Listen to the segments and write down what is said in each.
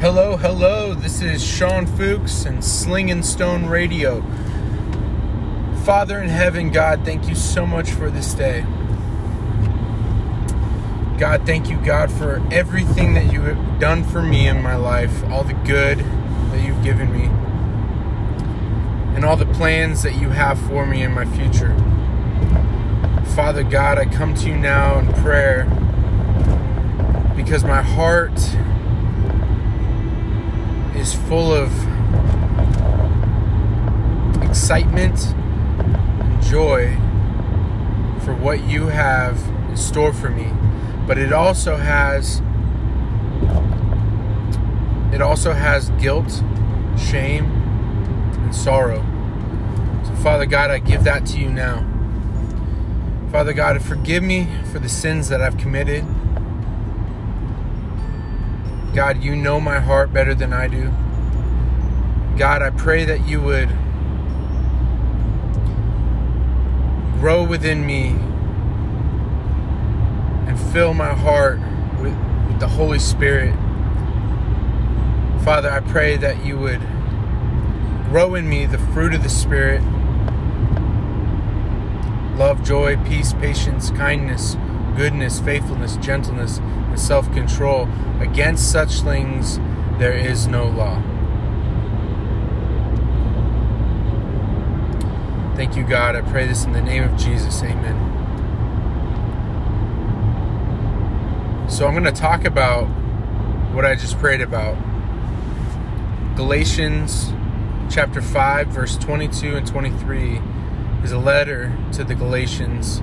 Hello, hello. This is Sean Fuchs and Sling and Stone Radio. Father in heaven, God, thank you so much for this day. God, thank you, God, for everything that you have done for me in my life, all the good that you've given me, and all the plans that you have for me in my future. Father God, I come to you now in prayer because my heart is full of excitement and joy for what you have in store for me. But it also has it also has guilt, shame, and sorrow. So Father God, I give that to you now. Father God, forgive me for the sins that I've committed. God, you know my heart better than I do. God, I pray that you would grow within me and fill my heart with, with the Holy Spirit. Father, I pray that you would grow in me the fruit of the Spirit love, joy, peace, patience, kindness, goodness, faithfulness, gentleness, and self control. Against such things there is no law. Thank you, God. I pray this in the name of Jesus. Amen. So I'm going to talk about what I just prayed about. Galatians chapter 5, verse 22 and 23 is a letter to the Galatians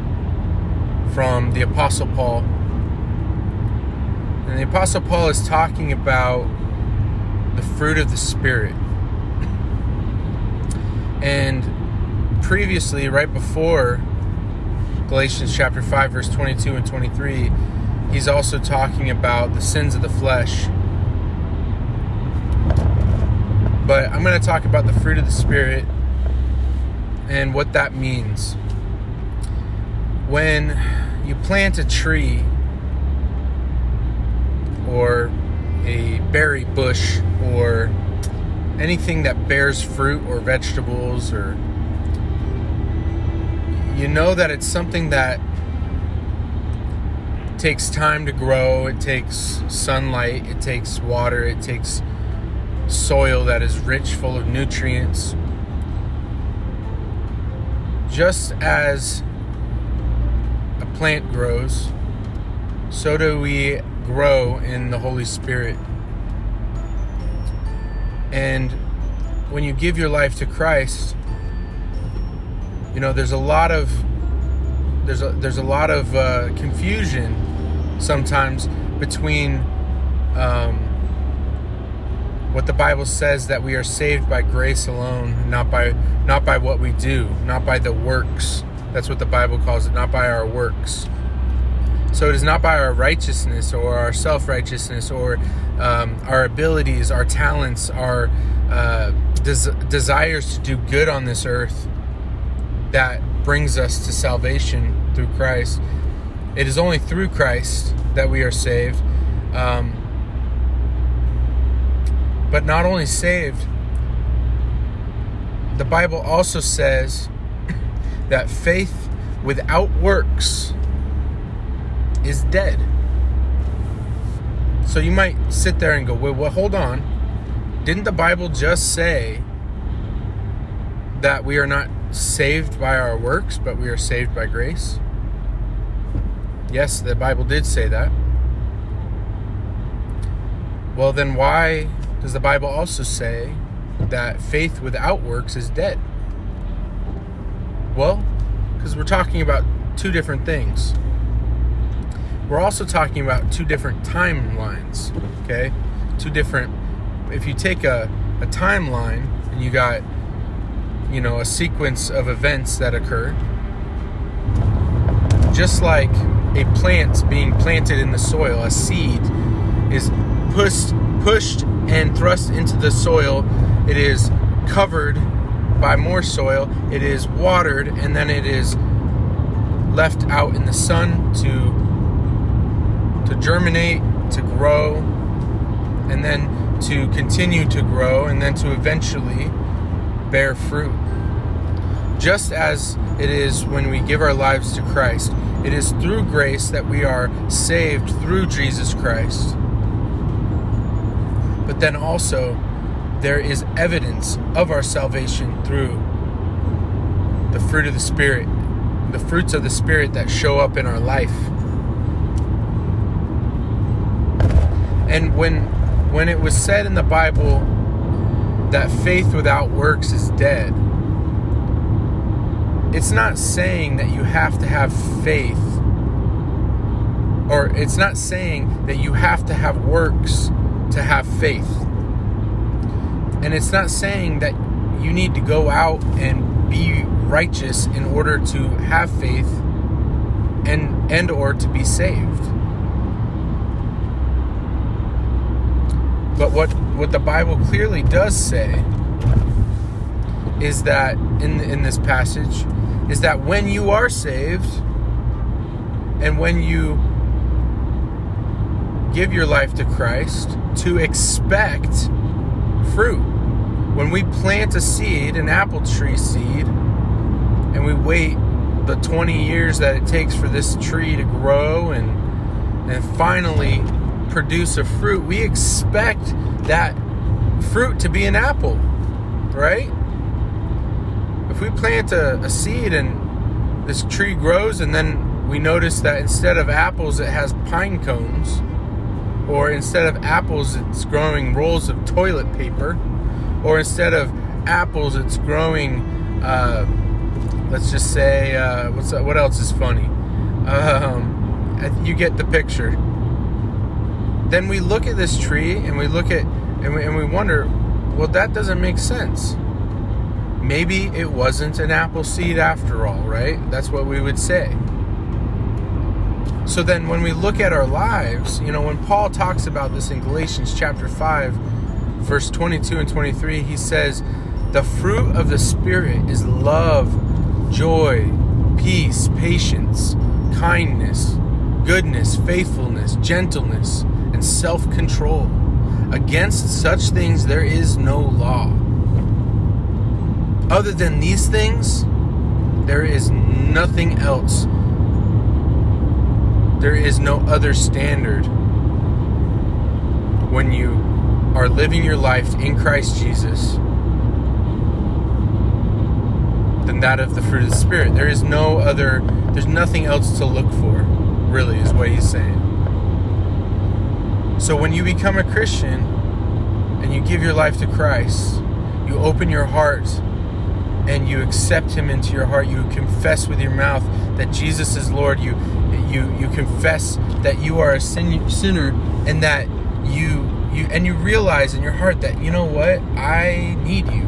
from the Apostle Paul. And the Apostle Paul is talking about the fruit of the Spirit. And previously, right before Galatians chapter 5, verse 22 and 23, he's also talking about the sins of the flesh. But I'm going to talk about the fruit of the Spirit and what that means. When you plant a tree or a berry bush or anything that bears fruit or vegetables or you know that it's something that takes time to grow. It takes sunlight it takes water it takes soil that is rich full of nutrients. Just as plant grows, so do we grow in the Holy Spirit. And when you give your life to Christ, you know there's a lot of there's a there's a lot of uh, confusion sometimes between um, what the Bible says that we are saved by grace alone, not by not by what we do, not by the works. That's what the Bible calls it, not by our works. So it is not by our righteousness or our self-righteousness or um, our abilities, our talents, our uh, des- desires to do good on this earth that brings us to salvation through Christ. It is only through Christ that we are saved. Um, but not only saved, the Bible also says that faith without works is dead. So you might sit there and go, well, well, hold on. Didn't the Bible just say that we are not saved by our works, but we are saved by grace? Yes, the Bible did say that. Well, then why does the Bible also say that faith without works is dead? Well, because we're talking about two different things. We're also talking about two different timelines, okay? Two different, if you take a, a timeline and you got, you know, a sequence of events that occur, just like a plant being planted in the soil, a seed is pushed pushed and thrust into the soil. It is covered by more soil. It is watered and then it is left out in the sun to to germinate, to grow, and then to continue to grow, and then to eventually bear fruit. Just as it is when we give our lives to Christ, it is through grace that we are saved through Jesus Christ. But then also, there is evidence of our salvation through the fruit of the Spirit, the fruits of the Spirit that show up in our life. And when when it was said in the Bible that faith without works is dead, it's not saying that you have to have faith or it's not saying that you have to have works to have faith. And it's not saying that you need to go out and be righteous in order to have faith and and or to be saved. But what what the Bible clearly does say is that in in this passage is that when you are saved and when you give your life to Christ to expect fruit. When we plant a seed, an apple tree seed, and we wait the 20 years that it takes for this tree to grow and and finally produce a fruit, we expect that fruit to be an apple, right? If we plant a, a seed and this tree grows and then we notice that instead of apples it has pine cones, or instead of apples it's growing rolls of toilet paper, or instead of apples it's growing, uh, let's just say, uh, what's what else is funny? Um, you get the picture. Then we look at this tree and we look at and we, and we wonder, well, that doesn't make sense. Maybe it wasn't an apple seed after all, right? That's what we would say. So then when we look at our lives, you know, when Paul talks about this in Galatians chapter 5, verse 22 and 23, he says, The fruit of the Spirit is love, joy, peace, patience, kindness, goodness, faithfulness, gentleness, and self control. Against such things there is no law. Other than these things, there is nothing else there is no other standard when you are living your life in Christ Jesus than that of the fruit of the Spirit. There is no other, there's nothing else to look for, really, is what he's saying. So when you become a Christian and you give your life to Christ, you open your heart and you accept him into your heart, you confess with your mouth that Jesus is Lord, you you you confess that you are a sin, sinner and that you you and you realize in your heart that you know what I need you.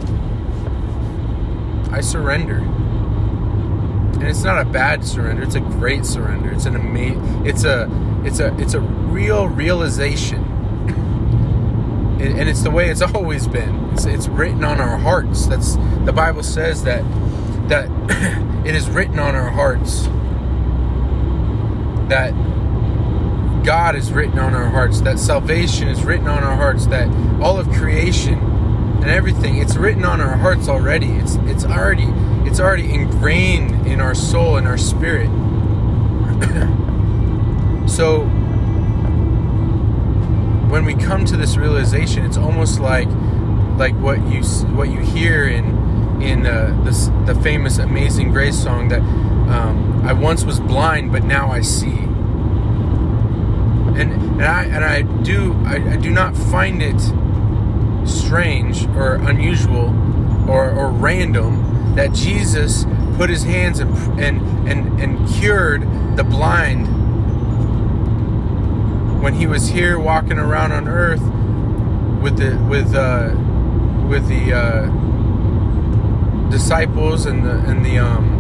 I surrender. And it's not a bad surrender, it's a great surrender. It's an amazing it's a it's a it's a real realization. and it's the way it's always been. It's, it's written on our hearts. That's the Bible says that that it is written on our hearts that God is written on our hearts, that salvation is written on our hearts, that all of creation and everything, it's written on our hearts already. It's it's already it's already ingrained in our soul and our spirit. so when we come to this realization, it's almost like like what you what you hear in in uh, the famous "Amazing Grace" song that um, I once was blind, but now I see. And and I and I do I, I do not find it strange or unusual or, or random that Jesus put his hands and and and, and cured the blind when he was here walking around on earth with the with uh, with the uh, disciples and the and the um,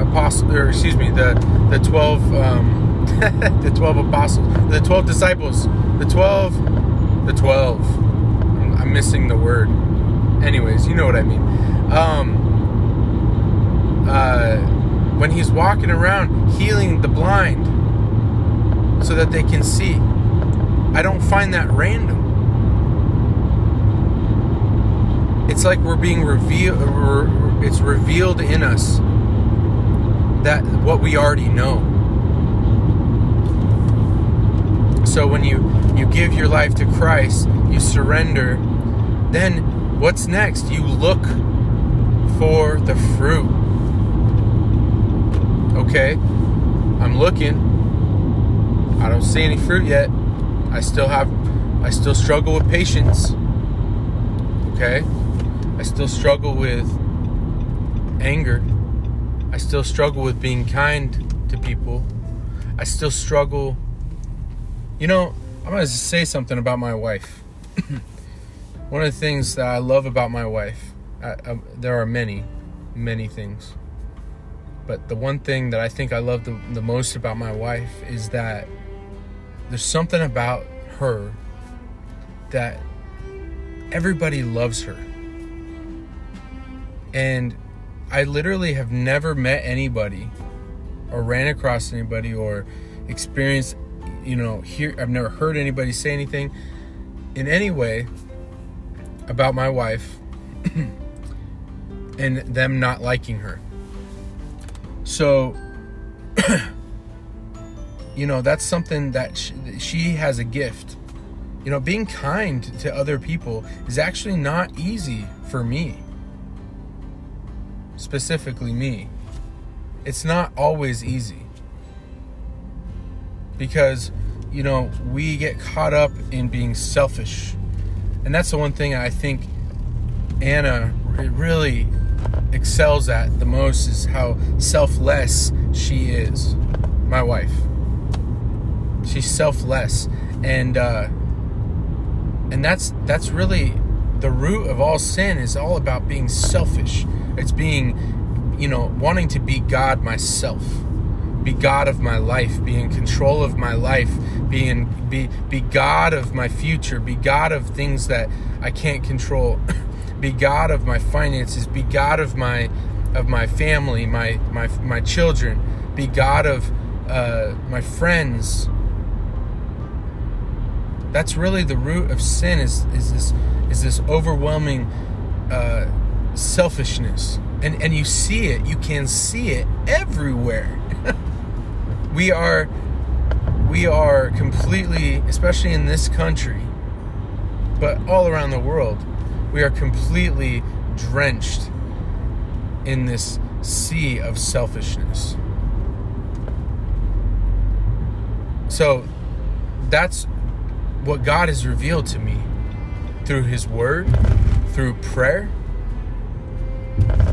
apostles, or excuse me, the the twelve um, the twelve apostles, the twelve disciples, the twelve, the twelve. I'm, I'm, missing the word. Anyways, you know what I mean. Um, uh, when he's walking around healing the blind, so that they can see. I don't find that random. It's like we're being revealed, it's revealed in us that what we already know. So when you you give your life to Christ, you surrender, then what's next? You look for the fruit. Okay? I'm looking. I don't see any fruit yet. I still have I still struggle with patience. Okay? I still struggle with anger. I still struggle with being kind to people. I still struggle. You know, I'm going to say something about my wife. One of the things that I love about my wife, I, I, there are many, many things. But the one thing that I think I love the, the most about my wife is that there's something about her that everybody loves her. And I literally have never met anybody or ran across anybody or experienced, you know, here I've never heard anybody say anything in any way about my wife and them not liking her. So you know, that's something that she, she has a gift. You know, being kind to other people is actually not easy for me specifically me, it's not always easy. Because, you know, we get caught up in being selfish. And that's the one thing I think Anna really excels at the most is how selfless she is. My wife. She's selfless. And uh and that's that's really the root of all sin is all about being selfish it's being, you know, wanting to be God myself, be God of my life, be in control of my life, be in, be be God of my future, be God of things that I can't control, be God of my finances, be God of my of my family, my my my children, be God of uh, my friends. That's really the root of sin. Is is this is this overwhelming uh, selfishness. And and you see it, you can see it everywhere. we are we are completely, especially in this country, but all around the world, we are completely drenched in this sea of selfishness. So that's what God has revealed to me through His Word, through prayer,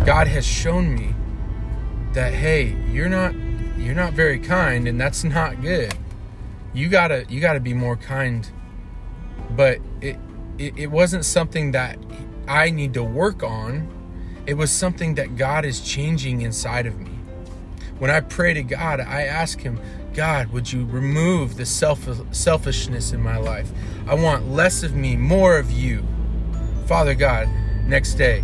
God has shown me that hey, you're not you're not very kind and that's not good. You got to you got to be more kind. But it, it it wasn't something that I need to work on. It was something that God is changing inside of me. When I pray to God, I ask him, God, would you remove the self selfishness in my life? I want less of me, more of you. Father God, next day,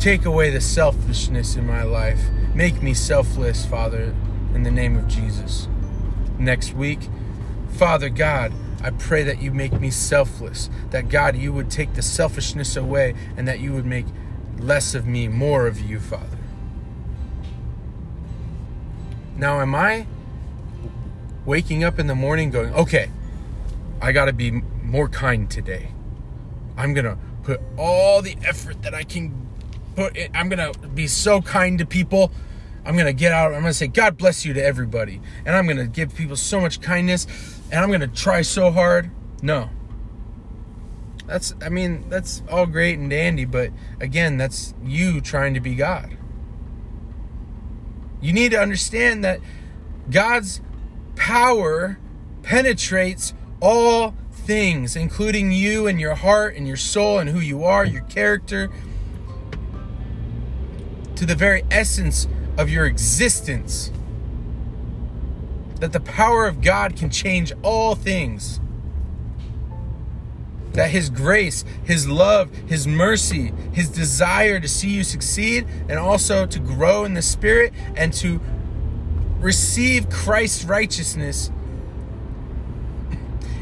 Take away the selfishness in my life. Make me selfless, Father, in the name of Jesus. Next week, Father God, I pray that you make me selfless. That God, you would take the selfishness away and that you would make less of me, more of you, Father. Now, am I waking up in the morning going, okay, I got to be more kind today? I'm going to put all the effort that I can put it, I'm going to be so kind to people. I'm going to get out. I'm going to say, God bless you to everybody. And I'm going to give people so much kindness. And I'm going to try so hard. No. That's, I mean, that's all great and dandy. But again, that's you trying to be God. You need to understand that God's power penetrates all things, including you and your heart and your soul and who you are, your character to the very essence of your existence. That the power of God can change all things. That His grace, His love, His mercy, His desire to see you succeed and also to grow in the Spirit and to receive Christ's righteousness,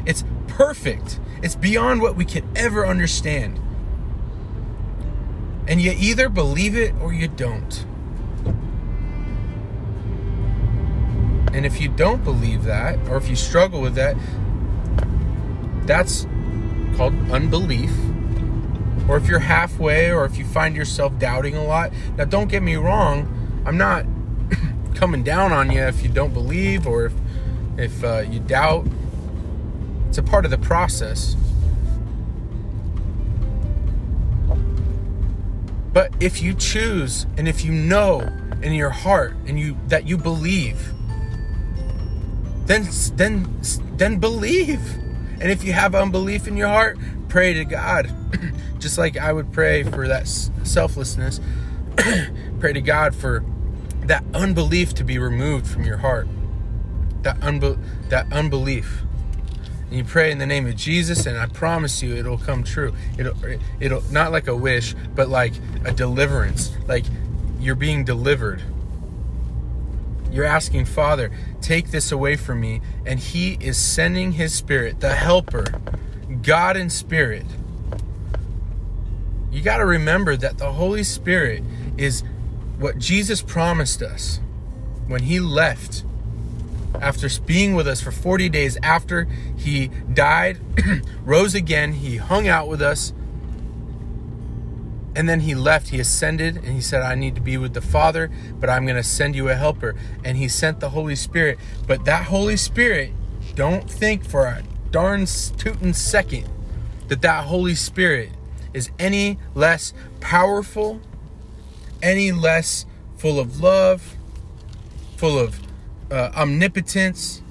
it's perfect. It's beyond what we can ever understand. And you either believe it or you don't. And if you don't believe that, or if you struggle with that, that's called unbelief. Or if you're halfway, or if you find yourself doubting a lot. Now, don't get me wrong, I'm not coming down on you if you don't believe or if, if uh, you doubt. It's a part of the process. But if you choose and if you know in your heart and you that you believe, then then then believe. And if you have unbelief in your heart, pray to God. Just like I would pray for that selflessness, pray to God for that unbelief to be removed from your heart. That unbe- that unbelief. And you pray in the name of Jesus, and I promise you, it'll come true. It'll, it'll not like a wish, but like a deliverance. Like you're being delivered. You're asking, Father, take this away from me, and He is sending His Spirit, the Helper, God in Spirit. You got to remember that the Holy Spirit is what Jesus promised us when He left after being with us for 40 days after he died, rose again, he hung out with us, and then he left. He ascended and he said, I need to be with the Father, but I'm going to send you a helper. And he sent the Holy Spirit. But that Holy Spirit, don't think for a darn tootin' second that that Holy Spirit is any less powerful, any less full of love, full of uh, omnipotence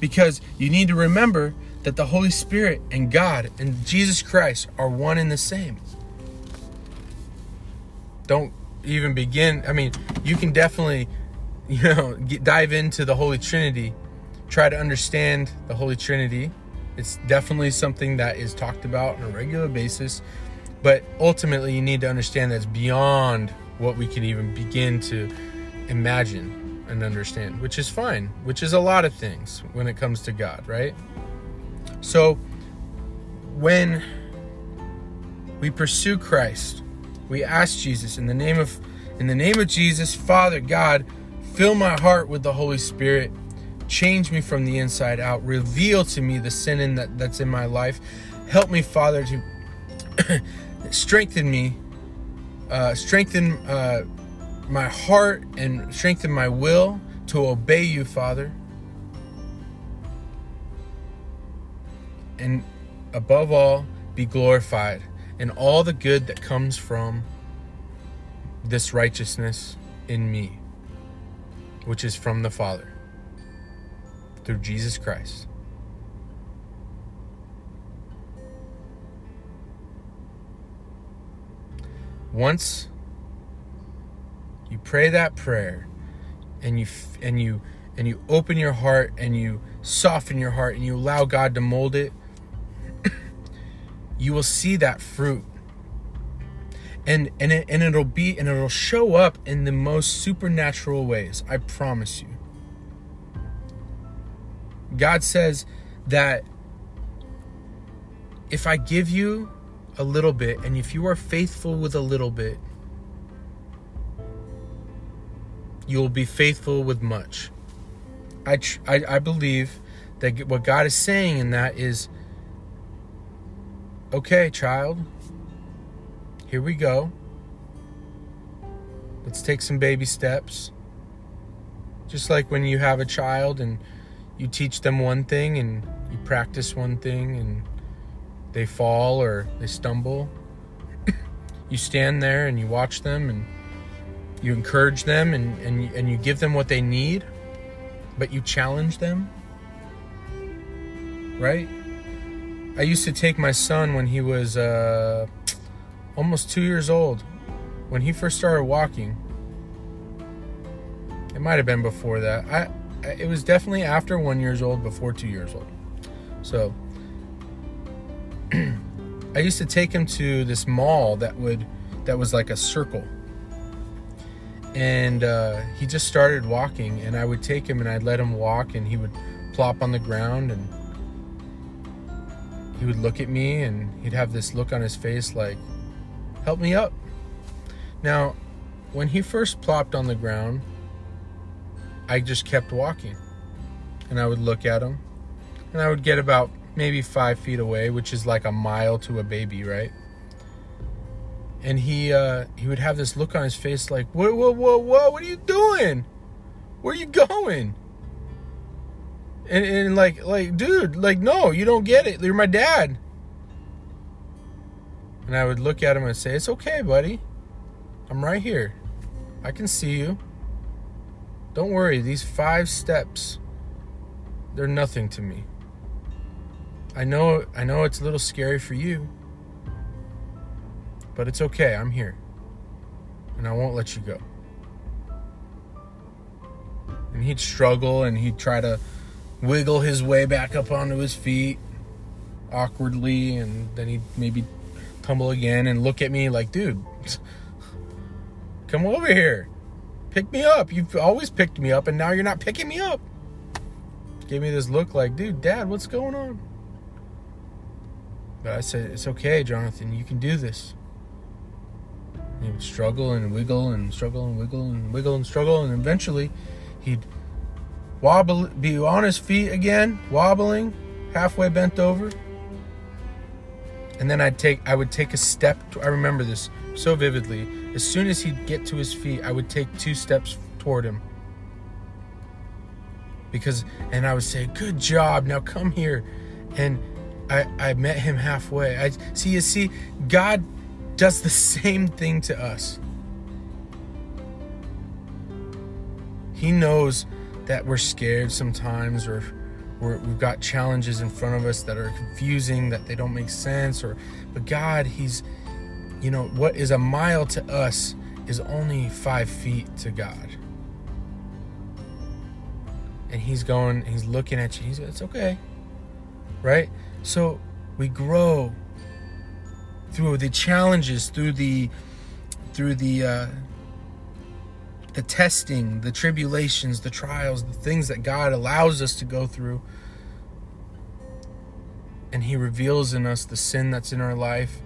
because you need to remember that the Holy Spirit and God and Jesus Christ are one and the same. Don't even begin. I mean, you can definitely, you know, get, dive into the Holy Trinity, try to understand the Holy Trinity. It's definitely something that is talked about on a regular basis, but ultimately, you need to understand that's beyond what we can even begin to imagine and understand, which is fine, which is a lot of things when it comes to God, right? So when we pursue Christ, we ask Jesus in the name of in the name of Jesus, Father God, fill my heart with the Holy Spirit. Change me from the inside out. Reveal to me the sin in that, that's in my life. Help me, Father, to strengthen me, uh, strengthen uh, my heart and strengthen my will to obey you, Father. And above all, be glorified in all the good that comes from this righteousness in me, which is from the Father through Jesus Christ. Once you pray that prayer and you and you and you open your heart and you soften your heart and you allow God to mold it you will see that fruit. And and it, and it'll be and it'll show up in the most supernatural ways i promise you. God says that if i give you a little bit and if you are faithful with a little bit you will be faithful with much. I, tr- I, I believe that what God is saying in that is okay, child, here we go. Let's take some baby steps. Just like when you have a child and you teach them one thing and you practice one thing and they fall or they stumble. you stand there and you watch them and you encourage them and, and, and you give them what they need, but you challenge them. Right? I used to take my son when he was uh, almost two years old. When he first started walking, it might have been before that. I, it was definitely after one years old, before two years old. So I used to take him to this mall that would that was like a circle and uh, he just started walking and i would take him and i'd let him walk and he would plop on the ground and he would look at me and he'd have this look on his face like, help me up. Now, when he first plopped on the ground, I just kept walking. And I would look at him. And I would get about maybe five feet away, which is like a mile to a baby, right? And he uh, he would have this look on his face like, whoa, whoa, whoa, whoa, what are you doing? Where are you going? And, and like like dude like no you don't get it. You're my dad. And i would look at him and say it's okay buddy. I'm right here. I can see you. Don't worry. These five steps they're nothing to me. I know i know it's a little scary for you but it's okay i'm here. And i won't let you go. And he'd struggle and he'd try to wiggle his way back up onto his feet awkwardly and then he'd maybe tumble again and look at me like dude come over here. Pick me up. You've always picked me up and now you're not picking me up. Gave me this look like dude dad what's going on? But i said it's okay jonathan. You can do this he would struggle and wiggle and struggle and wiggle and wiggle and struggle and eventually he'd wobble, be on his feet again, wobbling, halfway bent over. And then I'd take, I would take a step. To, I remember this so vividly. As soon as he'd get to his feet, I would take two steps toward him. Because, and I would say, "Good job. Now come here." And I, I met him halfway. I see. You see, God does the same thing to us. He knows that we're scared sometimes or we have got challenges in front of us that are confusing that they don't make sense or but god he's you know what is a mile to us is only five feet to god. And he's going he's looking at you. He's it's okay. Right? So we grow through the challenges through the through the uh, the testing, the tribulations, the trials, the things that God allows us to go through. And he reveals in us the sin that's in our life.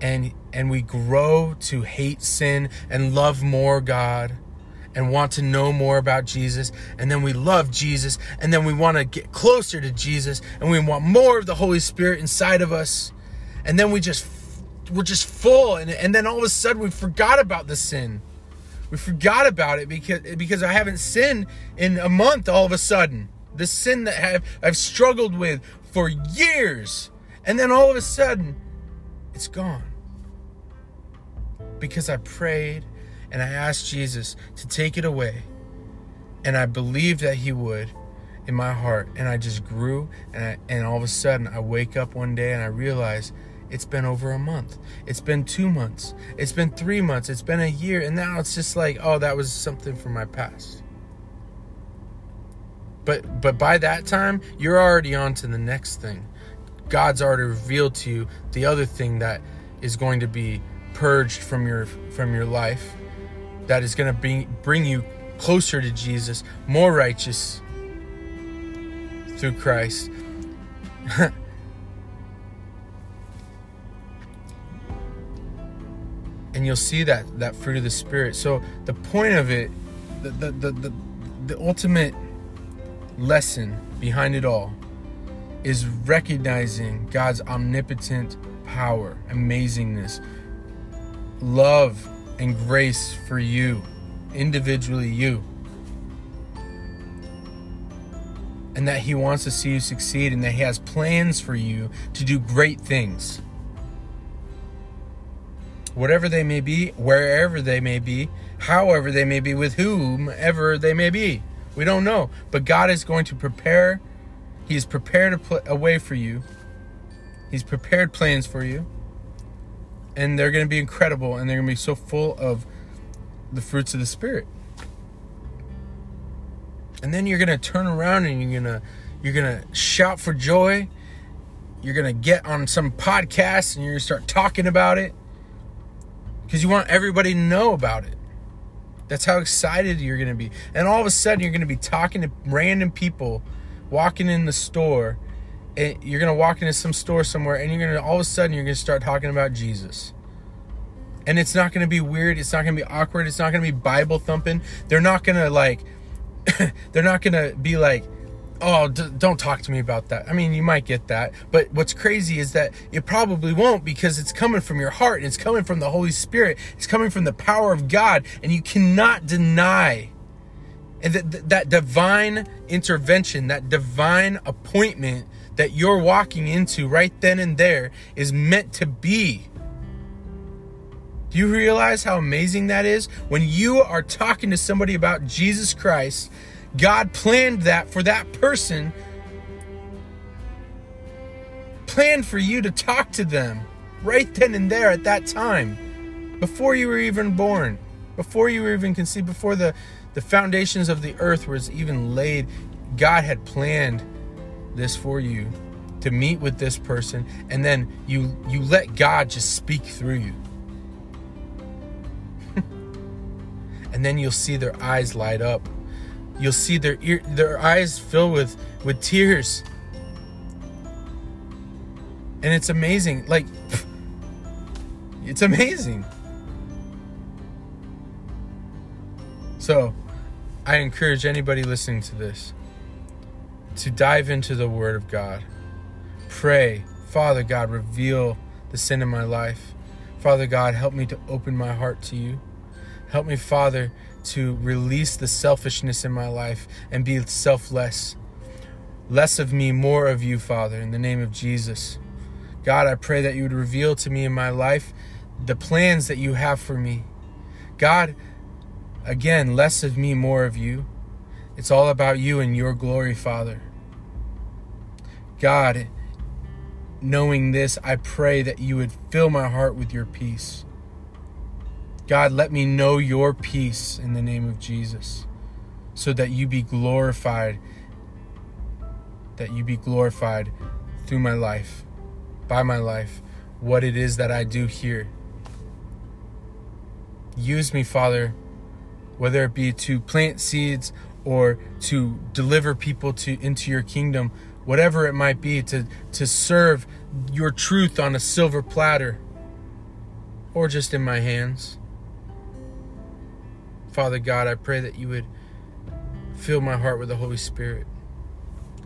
And and we grow to hate sin and love more God and want to know more about Jesus. And then we love Jesus. And then we want to get closer to Jesus. And we want more of the Holy Spirit inside of us. And then we just we're just full and, and then all of a sudden we forgot about the sin we forgot about it because because I haven't sinned in a month all of a sudden. The sin that I've, I've struggled with for years. And then all of a sudden, it's gone. Because I prayed and I asked Jesus to take it away. And I believed that He would in my heart. And I just grew. And, I, and all of a sudden, I wake up one day and I realize it's been over a month. It's been two months. It's been three months. It's been a year. And now it's just like, oh, that was something from my past. But but by that time, you're already on to the next thing. God's already revealed to you the other thing that is going to be purged from your from your life that is going to bring bring you closer to Jesus, more righteous through Christ. and you'll see that that fruit of the spirit so the point of it the the the, the, the ultimate lesson behind it all is recognizing God's omnipotent power, amazingness, love, and grace for you, individually, you. And that He wants to see you succeed and that He has plans for you to do great things whatever they may be, wherever they may be, however they may be, with whomever they may be. We don't know. But God is going to prepare, He prepared a, pl- a way for you, He's prepared plans for you. And they're going to be incredible and they're going to be so full of the fruits of the Spirit. And then you're going to turn around and you're going to you're going to shout for joy. You're going to get on some podcast and you're going to start talking about it because you want everybody to know about it. That's how excited you're going to be. And all of a sudden, you're going to be talking to random people walking in the store, and you're gonna walk into some store somewhere and you're gonna all of a sudden you're gonna start talking about Jesus. And it's not gonna be weird, it's not gonna be awkward, it's not gonna be Bible thumping. They're not gonna like they're not gonna be like, oh, d- don't talk to me about that. I mean, you might get that, but what's crazy is that it probably won't because it's coming from your heart and it's coming from the Holy Spirit. It's coming from the power of God, and you cannot deny and that, that divine intervention, that divine appointment that you're walking into right then and there is meant to be. Do you realize how amazing that is? When you are talking to somebody about Jesus Christ, God planned that for that person, planned for you to talk to them right then and there at that time, before you were even born, before you were even conceived, before the, the foundations of the earth was even laid. God had planned this for you to meet with this person and then you you let God just speak through you. and then you'll see their eyes light up you'll see their ear, their eyes fill with with tears. And it's amazing like it's amazing. So i encourage anybody listening to this to dive into the word of god. Pray father god reveal the sin in my life. Father god help me to open my heart to you. Help me father to release the selfishness in my life and be selfless. Less of me, more of you, Father, in the name of Jesus. God, I pray that you would reveal to me in my life the plans that you have for me. God, again, less of me, more of you. It's all about you and your glory, Father. God, knowing this, I pray that you would fill my heart with your peace. God, let me know your peace in the name of Jesus so that you be glorified, that you be glorified through my life, by my life, what it is that I do here. Use me, Father, whether it be to plant seeds or to deliver people to into your kingdom, whatever it might be, to, to serve your truth on a silver platter or just in my hands. Father God, I pray that you would fill my heart with the Holy Spirit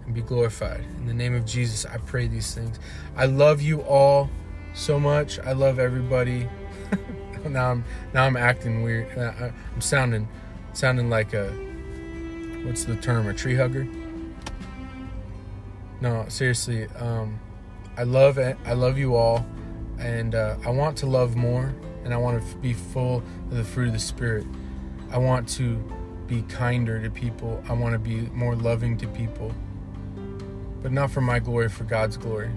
and be glorified. In the name of Jesus, I pray these things. I love you all so much. I love everybody. now I'm now I'm acting weird. I'm sounding sounding like a what's the term? A tree hugger? No, seriously. Um, I love. I love you all, and uh, I want to love more, and I want to be full of the fruit of the Spirit. I want to be kinder to people. I want to be more loving to people. But not for my glory, for God's glory.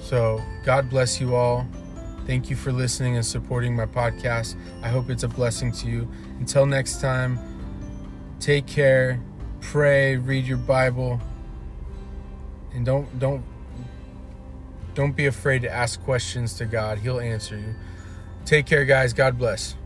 So, God bless you all. Thank you for listening and supporting my podcast. I hope it's a blessing to you. Until next time, take care, pray, read your Bible, and don't don't don't be afraid to ask questions to God. He'll answer you. Take care, guys. God bless.